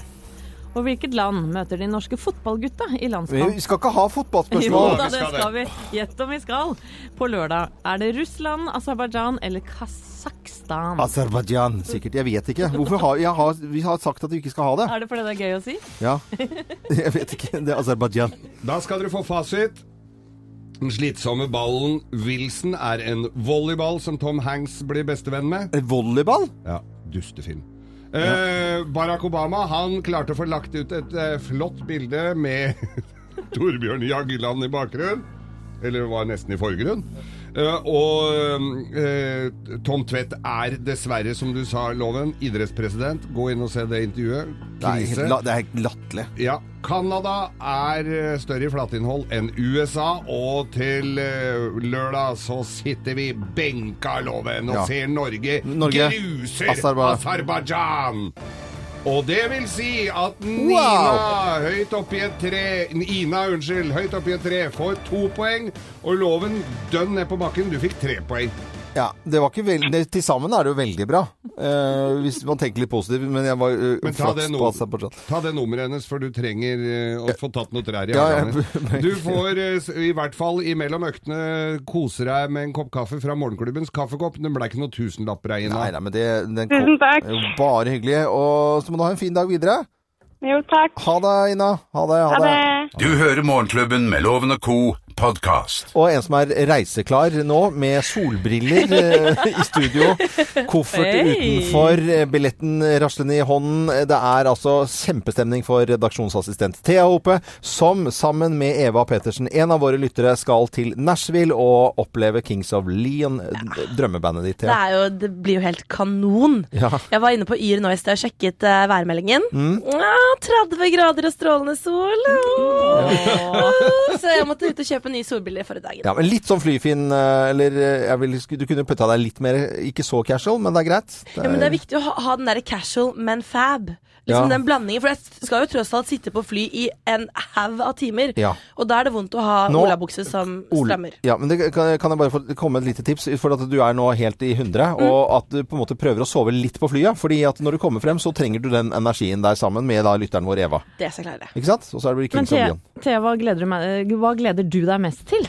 Speaker 4: Og hvilket land møter de norske fotballgutta i landskamp?
Speaker 3: Vi skal ikke ha
Speaker 4: Jo
Speaker 3: fotballspørsmål!
Speaker 4: da, det
Speaker 5: skal det.
Speaker 4: skal vi. Gjett om vi skal. På lørdag er det Russland, Aserbajdsjan eller Kasakhstan.
Speaker 3: Aserbajdsjan, sikkert. Jeg vet ikke. Hvorfor har, jeg har, vi har sagt at vi ikke skal ha det.
Speaker 4: Er det fordi det er gøy å si?
Speaker 3: Ja. Jeg vet ikke. Det er Aserbajdsjan.
Speaker 5: Da skal dere få fasit. Den slitsomme ballen Wilson er en volleyball som Tom Hanks blir bestevenn med.
Speaker 3: Volleyball?
Speaker 5: Ja, dustefilm. Eh, Barack Obama han klarte å få lagt ut et eh, flott bilde med Torbjørn Jagland i bakgrunnen. Eller var nesten i forgrunn. Eh, og eh, Tom Tvedt er dessverre, som du sa, Loven, idrettspresident. Gå inn og se det intervjuet.
Speaker 3: Er,
Speaker 5: Krise.
Speaker 3: det er helt latterlig.
Speaker 5: Ja, Canada er eh, større i flatinnhold enn USA, og til lørdag så sitter vi benka loven og
Speaker 3: Ja.
Speaker 5: ser Norge,
Speaker 3: Norge.
Speaker 5: gruser
Speaker 3: Aserba-
Speaker 5: Aserbajdsjan. Og det vil si at Nina høyt oppi et tre Ina, unnskyld, høyt oppi et tre får to poeng, og loven dønn ned på bakken. Du fikk tre poeng.
Speaker 3: Ja, det var ikke veldig Til sammen er det jo veldig bra. uh, hvis man tenker litt positivt. Men jeg var uh,
Speaker 5: Men ta det,
Speaker 3: på
Speaker 5: ta det nummeret hennes, for du trenger uh, å få tatt noen trær i
Speaker 3: Ja,
Speaker 5: hagen. Du får i hvert fall imellom øktene kose deg med en kopp kaffe fra morgenklubbens kaffekopp. Den ble ikke noen tusenlapper her inne.
Speaker 3: Nei, nei, men det den
Speaker 9: Tusen takk.
Speaker 3: er bare hyggelig. Og så må du ha en fin dag videre.
Speaker 9: Jo, takk.
Speaker 3: Ha det, Ina. Ha det.
Speaker 9: Ha det.
Speaker 2: Du hører Morgenklubben med Loven og co. podkast.
Speaker 3: Og en som er reiseklar nå, med solbriller eh, i studio. Koffert
Speaker 4: hey.
Speaker 3: utenfor, eh, billetten raslende i hånden. Det er altså kjempestemning for redaksjonsassistent Thea Hope, som sammen med Eva Petersen, en av våre lyttere, skal til Nashville og oppleve Kings of Leon, ja. drømmebandet ditt,
Speaker 10: Det, er jo, det blir jo helt kanon.
Speaker 3: Ja.
Speaker 10: Jeg var inne på Yr nå i sted og sjekket uh, værmeldingen. Ja, 30 grader og strålende sol. Åh. Så jeg måtte ut og kjøpe nye solbriller forrige dagen.
Speaker 3: Ja, men litt sånn flyfin, eh, eller eh, vil, du kunne putta deg litt mer, ikke så casual, men det er greit. Det
Speaker 10: Ja, men det er viktig å ha, ha den derre casual, men fab.
Speaker 3: Ja.
Speaker 10: Liksom den blandingen, For jeg skal jo tross alt sitte på fly i en haug av timer.
Speaker 3: Ja.
Speaker 10: Og da er det vondt å ha olabukse som strammer.
Speaker 3: Ja, men det kan, kan jeg bare få komme med et lite tips? For at du er nå helt i hundre,
Speaker 10: Mm.
Speaker 3: og at du på en måte prøver å sove litt på flyet. Fordi at når du kommer frem, så trenger du den energien der sammen med da lytteren vår Eva.
Speaker 10: Det skal jeg klare.
Speaker 3: Ikke sant? Og så er det
Speaker 4: Men
Speaker 3: Kings of
Speaker 4: Thea, gleder hva gleder du deg mest til?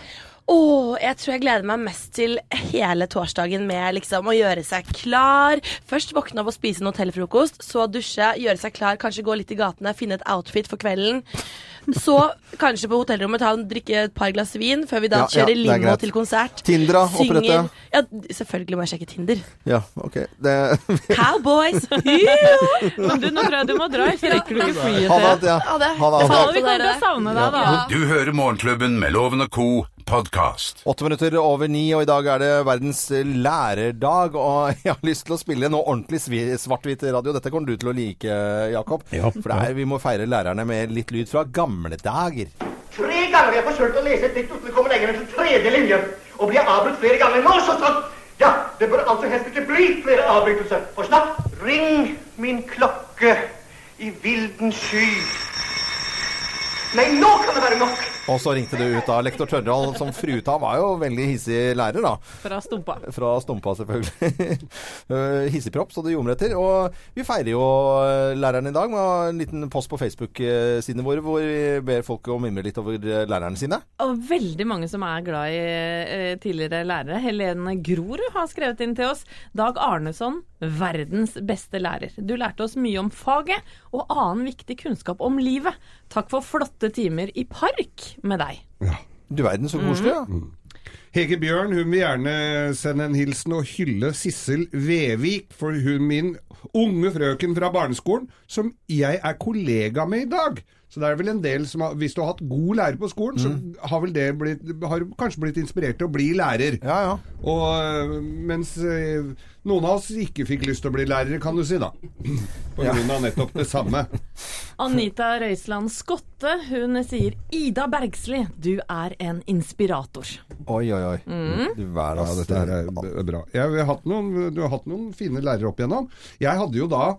Speaker 10: Åh, jeg tror jeg gleder meg mest til hele torsdagen med liksom å gjøre seg klar. Først våkne opp og spise en hotellfrokost, så dusje, gjøre seg klar, kanskje gå litt i gatene, finne et outfit for kvelden. Så kanskje på hotellrommet ta en, drikke et par glass vin før vi da
Speaker 3: Ja, ja,
Speaker 10: kjører
Speaker 3: det er
Speaker 10: limo til konsert.
Speaker 3: Tindra, opprette.
Speaker 10: Ja, selvfølgelig må jeg sjekke Tinder.
Speaker 3: Ja, ok. Det
Speaker 10: Cowboys!
Speaker 4: Men du, nå tror jeg du må dra, Jeg rekker du ikke flyet.
Speaker 3: Ha det, ja.
Speaker 10: Ha det.
Speaker 3: Ha det, ha det.
Speaker 4: Vi kommer til å savne deg, da.
Speaker 2: Du hører Morgenklubben med Loven og co. podkast.
Speaker 3: Åtte minutter over ni, og i dag er det verdens lærerdag. Og jeg har lyst til å spille noe ordentlig svart-hvitt radio. Dette kommer du til å like, Jakob. For det er, vi må feire lærerne med litt lyd fra gamle dager.
Speaker 11: Tre ganger har jeg forsøkt å lese et dikt uten å komme lenger enn til tredje linje, og blir avbrutt flere ganger. Nå så sånn! Ja, det bør altså helst ikke bli flere avbrytelser. For snart ring min klokke i vilden sky. Nei, nå kan det være nok.
Speaker 3: Og så ringte du ut da. Lektor Tørrdal som fruta var jo veldig hissig lærer, da.
Speaker 4: Fra Stumpa.
Speaker 3: Fra Stumpa, selvfølgelig. Eh, Hissigpropp, så det ljomer etter. Og vi feirer jo eh, læreren i dag med en liten post på Facebook-sidene våre hvor vi ber folk å mimre litt over eh, lærerne sine.
Speaker 4: Og veldig mange som er glad i tidligere lærere. Helene Grorud har skrevet inn til oss. Dag Arneson, verdens beste lærer. Du lærte oss mye om faget og annen viktig kunnskap om livet. Takk for flotte timer i park med deg.
Speaker 3: Du verden, så koselig. Ja.
Speaker 5: Mm. Hege Bjørn hun vil gjerne sende en hilsen og hylle Sissel Vevik for hun min unge frøken fra barneskolen, som jeg er kollega med i dag. Så det er vel en del som har, Hvis du har hatt god lærer på skolen, så har vel det blitt, har kanskje blitt inspirert til å bli lærer. Ja, ja. Og øh, mens øh, noen av oss ikke fikk lyst til å bli lærere, kan du si da. På grunn av nettopp det samme.
Speaker 4: Anita Røiseland Skotte, hun sier Ida Bergsli, du er en inspirator.
Speaker 3: Oi, oi, oi.
Speaker 4: Mm.
Speaker 3: Du verden,
Speaker 5: Ja, dette er b- bra. Jeg har hatt noen, du har hatt noen fine lærere opp igjennom. Jeg hadde jo da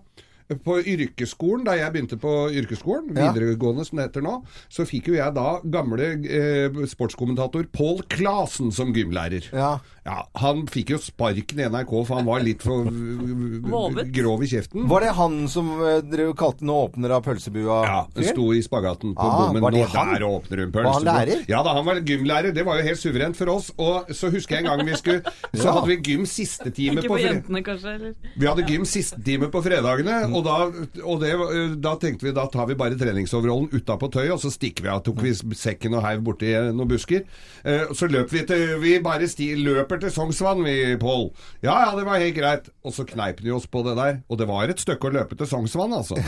Speaker 5: på yrkesskolen, da jeg begynte på yrkesskolen, videregående som det heter nå, så fikk jo jeg da gamle eh, sportskommentator Pål Klasen som gymlærer.
Speaker 3: Ja.
Speaker 5: Han fikk jo sparken i NRK, for han var litt for grov i kjeften.
Speaker 3: Var det han som drev, dere kalte nå åpner av pølsebua?
Speaker 5: Ja, sto i spagaten på
Speaker 3: Ah,
Speaker 5: bommen.
Speaker 3: var det
Speaker 5: Nå
Speaker 3: han?
Speaker 5: der åpner hun
Speaker 3: Var han lærer?
Speaker 5: Ja da, han var gymlærer. Det var jo helt suverent for oss. Og så husker jeg en gang vi skulle Så
Speaker 3: Ja.
Speaker 5: hadde vi gym siste time på, på
Speaker 4: jentene, kanskje? Eller?
Speaker 5: vi hadde gym siste time på fredagene, og, da, og det, da tenkte vi da tar vi bare treningsoverallen utapå tøyet, og så stikker vi av. Tok vi sekken og heiv borti noen busker. Eh, så løp vi til Vi bare sti, løper til Sognsvann, vi, Pål. Ja ja, det var helt greit. Og så kneip de oss på det der. Og det var et stykke å løpe til Sognsvann, altså.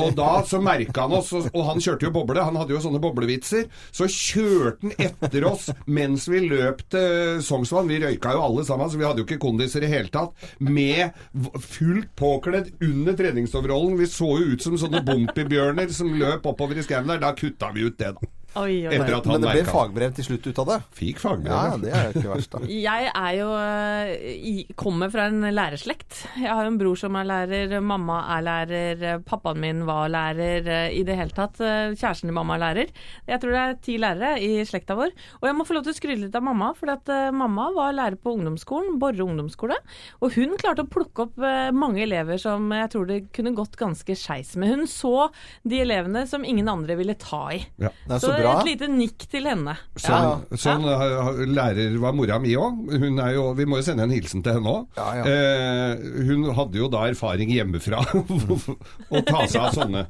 Speaker 5: Og da så merka han oss, og, og han kjørte jo boble, han hadde jo sånne boblevitser. Så kjørte han etter oss mens vi løp til Sognsvann. Vi røyka jo alle sammen, så vi hadde jo ikke kondiser i hele tatt. Med fullt påkledd under treningsoverallen. Vi så jo ut som sånne Bompibjørner som løp oppover i skauen der. Da kutta vi ut det, da.
Speaker 4: Oi, oi, oi.
Speaker 5: Etter at han
Speaker 3: Men det ble fagbrev til slutt ut av det?
Speaker 5: Fikk fagbrev.
Speaker 3: Ja, det er jo ikke verst, da.
Speaker 4: Jeg er jo eh, kommer fra en lærerslekt. Jeg har jo en bror som er lærer, mamma er lærer, pappaen min var lærer. eh, I det hele tatt. eh, Kjæresten til mamma er lærer. Jeg tror det er ti lærere i slekta vår. Og jeg må få lov til å skryte litt av mamma, for at mamma var lærer på ungdomsskolen, Borre ungdomsskole. Og hun klarte å plukke opp mange elever som jeg tror det kunne gått ganske skeis med. Hun så de elevene som ingen andre ville ta i.
Speaker 5: Ja.
Speaker 3: Det er så bra.
Speaker 4: et lite nikk til henne.
Speaker 5: Sånn, sånn ha- ha- lærer var mora mi òg. Vi må jo sende en hilsen til henne òg.
Speaker 3: Ja, ja.
Speaker 5: Eh, hun hadde jo da erfaring hjemmefra å ta seg av sånne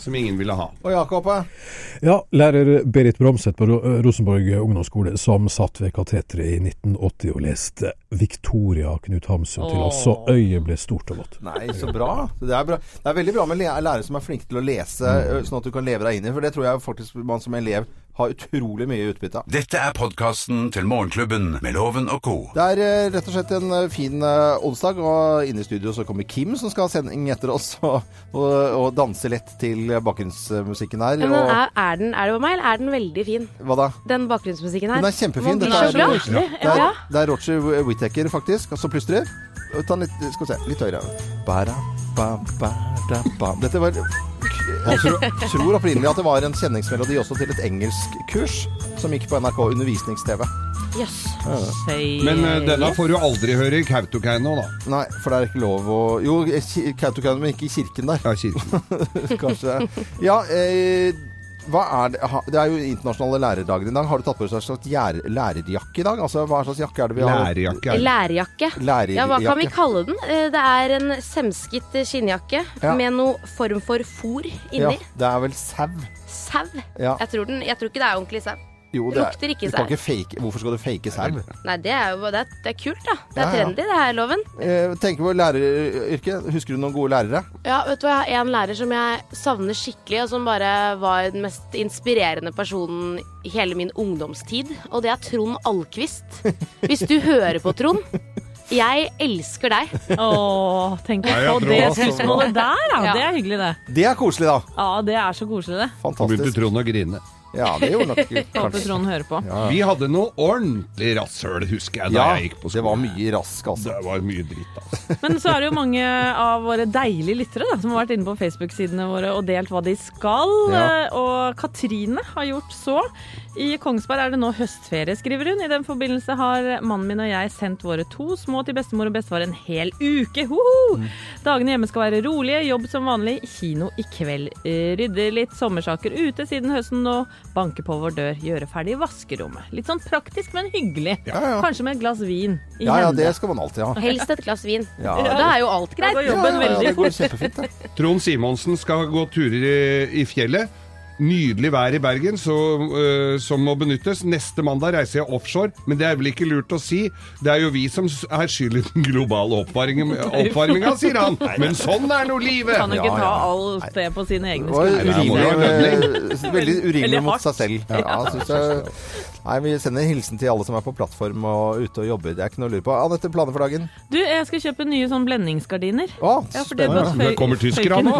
Speaker 5: som ingen ville ha.
Speaker 3: Og Jakob?
Speaker 12: Ja, lærer Berit Bromseth på Rosenborg ungdomsskole, som satt ved kateteret i 1980 og leste Victoria Knut Hamsun til oss, så øyet ble stort og godt.
Speaker 3: Nei, så bra. Det er, bra. det er veldig bra med lærere som er flinke til å lese, ø, sånn at du kan leve deg inn i. For det tror jeg faktisk man som elev har utrolig mye utbytte av.
Speaker 2: Dette er podkasten til Morgenklubben med Loven og co.
Speaker 3: Det er eh, rett og slett en eh, fin eh, onsdag, og inne i studio så kommer Kim, som skal ha sending etter oss, og, og, og danse lett til bakgrunnsmusikken her.
Speaker 13: Men
Speaker 3: og,
Speaker 13: er, er, den, er det på meg, eller er den veldig fin?
Speaker 3: hva da?
Speaker 13: Den bakgrunnsmusikken her.
Speaker 3: Den er kjempefin. Dette
Speaker 13: er så bra.
Speaker 3: det, er, det er Roger Whittaker, faktisk. Og så plystrer. Ta den litt, skal vi se, litt høyere. Bara, ba, ba, da, ba. Dette var Jeg tror, tror opprinnelig at det var en kjenningsmelodi også til et engelskkurs som gikk på NRK Undervisnings-TV.
Speaker 13: Yes.
Speaker 3: Ja.
Speaker 5: Men uh, denne får du aldri høre i Kautokeino, da.
Speaker 3: Nei, for det er ikke lov å Jo, Kautokeino, men ikke i kirken der.
Speaker 5: Ja, kirken.
Speaker 3: Kanskje. Ja, eh, er det Det er jo internasjonale lærerdager i dag. Har du tatt på deg en slags lærerjakke i dag? Altså, Hva slags jakke er det vi har?
Speaker 5: Lærerjakke.
Speaker 13: Lærerjakke.
Speaker 3: Lærerjakke.
Speaker 13: Ja, hva kan vi kalle den? Eh, Det er en semsket skinnjakke
Speaker 3: Ja.
Speaker 13: med noe form for fôr
Speaker 3: Ja, det er vel sau.
Speaker 13: Sau.
Speaker 3: Ja.
Speaker 13: Jeg, tror den, jeg tror ikke det er ordentlig sau.
Speaker 3: Jo,
Speaker 13: Det lukter ikke
Speaker 3: du kan ikke fake, Hvorfor skal du fake sau?
Speaker 13: Nei, det er jo det er, det er kult, da. Det er
Speaker 3: Ja, ja.
Speaker 13: trendy, det her, loven.
Speaker 3: Eh, tenker på læreryrket. Husker du noen gode lærere?
Speaker 13: Ja, vet du hva, jeg har en lærer som jeg savner skikkelig, og som bare var den mest inspirerende personen i hele min ungdomstid, og det er Trond Alquist. Hvis du hører på, Trond. Jeg elsker deg.
Speaker 4: Åh, tenk på det skussmålet der, da.
Speaker 13: Ja.
Speaker 4: Det er hyggelig, det.
Speaker 3: Det er koselig, da.
Speaker 4: Ja, det er så koselig, det.
Speaker 5: Så begynte
Speaker 3: Fantastisk.
Speaker 5: Trond å grine.
Speaker 3: Ja, det gjorde nok
Speaker 4: Håper
Speaker 3: kanskje.
Speaker 4: Trond hører på.
Speaker 3: Ja.
Speaker 5: Vi hadde noe ordentlig rasshøl, husker jeg, da
Speaker 3: Ja,
Speaker 5: jeg gikk på
Speaker 3: det var mye rask, altså.
Speaker 5: Det var mye dritt, altså.
Speaker 4: Men så er det jo mange av våre deilige lyttere da, som har vært inne på Facebook-sidene våre og delt hva de skal.
Speaker 3: Ja.
Speaker 4: Og Katrine har gjort så. I Kongsberg er det nå høstferie, skriver hun. I den forbindelse har mannen min og jeg sendt våre to små til bestemor og bestefar en hel uke. Hoho! Dagene hjemme skal være rolige, jobb som vanlig, kino i kveld. Rydde litt sommersaker ute siden høsten og banke på vår dør. Gjøre ferdig vaskerommet. Litt sånn praktisk, men hyggelig. Kanskje med et glass vin i
Speaker 3: Ja, ja,
Speaker 4: hende.
Speaker 3: det skal man alltid ha.
Speaker 13: Helst et glass vin.
Speaker 3: Ja.
Speaker 13: Da er jo alt greit.
Speaker 4: Da går jobben
Speaker 3: Ja, ja,
Speaker 4: veldig fort.
Speaker 5: Trond Simonsen skal gå turer i, i fjellet. Nydelig vær i Bergen så, uh, som må benyttes. Neste mandag reiser jeg offshore, men det er vel ikke lurt å si. Det er jo vi som er skyld i den globale oppvarmingen- oppvarminga, sier han. Men sånn er nå livet!
Speaker 4: Kan ikke ta alt det på sine egne
Speaker 3: Det
Speaker 4: skuldre.
Speaker 3: Eh, veldig urimelig mot seg selv. Ja, synes jeg, nei, Vi sender hilsen til alle som er på plattform og ute og jobber. Det er ikke noe å lure på. Anette, planer for dagen?
Speaker 4: Du, jeg skal kjøpe nye sånn blendingsgardiner.
Speaker 3: Å,
Speaker 4: Ja, det
Speaker 3: spennende.
Speaker 4: var føy-
Speaker 5: Det kommer tyskere
Speaker 4: føyken.
Speaker 5: nå.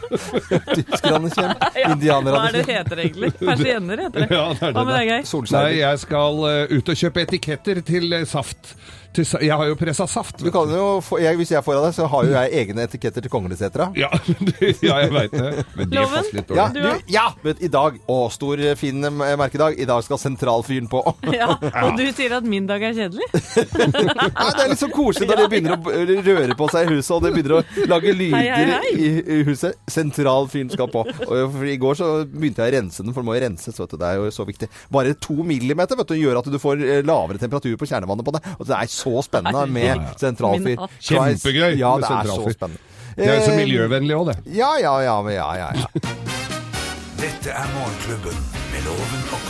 Speaker 3: Tyskerne kommer.
Speaker 4: Ja,
Speaker 3: Indianerne
Speaker 4: Hva er det heter egentlig? Persienner heter det.
Speaker 5: Ja, det er
Speaker 4: Hva med
Speaker 5: det.
Speaker 4: deg, Geir?
Speaker 5: Nei, jeg skal uh, ut og kjøpe etiketter til uh, saft. Til, jeg har jo pressa saft.
Speaker 3: Du kan jo få, jeg, hvis jeg får av deg, så har jo jeg egne etiketter til Konglesetra.
Speaker 5: Ja, ja jeg veit det. Men de
Speaker 4: Loven?
Speaker 5: fast litt
Speaker 3: Ja, du, ja, men i dag Å, stor, fin eh, merkedag. I dag skal sentralfyren på.
Speaker 4: Ja, og du sier at min dag er kjedelig?
Speaker 3: Nei, det er litt så koselig når det begynner å røre på seg i huset, og det begynner å lage lyder
Speaker 4: Hei, hei, hei.
Speaker 3: I, huset. Sentralfyren skal på. Og for I går så begynte jeg å rense den, for den må jo renses. Vet du. Det er jo så viktig. Bare to millimeter vet du, gjør at du får eh, lavere temperatur på kjernevannet på det. Og det er så spennende med sentralfyr.
Speaker 5: Kjempegøy
Speaker 3: Ja,
Speaker 5: med
Speaker 3: det så
Speaker 5: sentralfyr. Det er jo så
Speaker 3: Eh,
Speaker 5: miljøvennlig òg, det.
Speaker 3: Ja, ja, ja, ja, ja, ja.
Speaker 2: Dette er Morgenklubben med Loven og.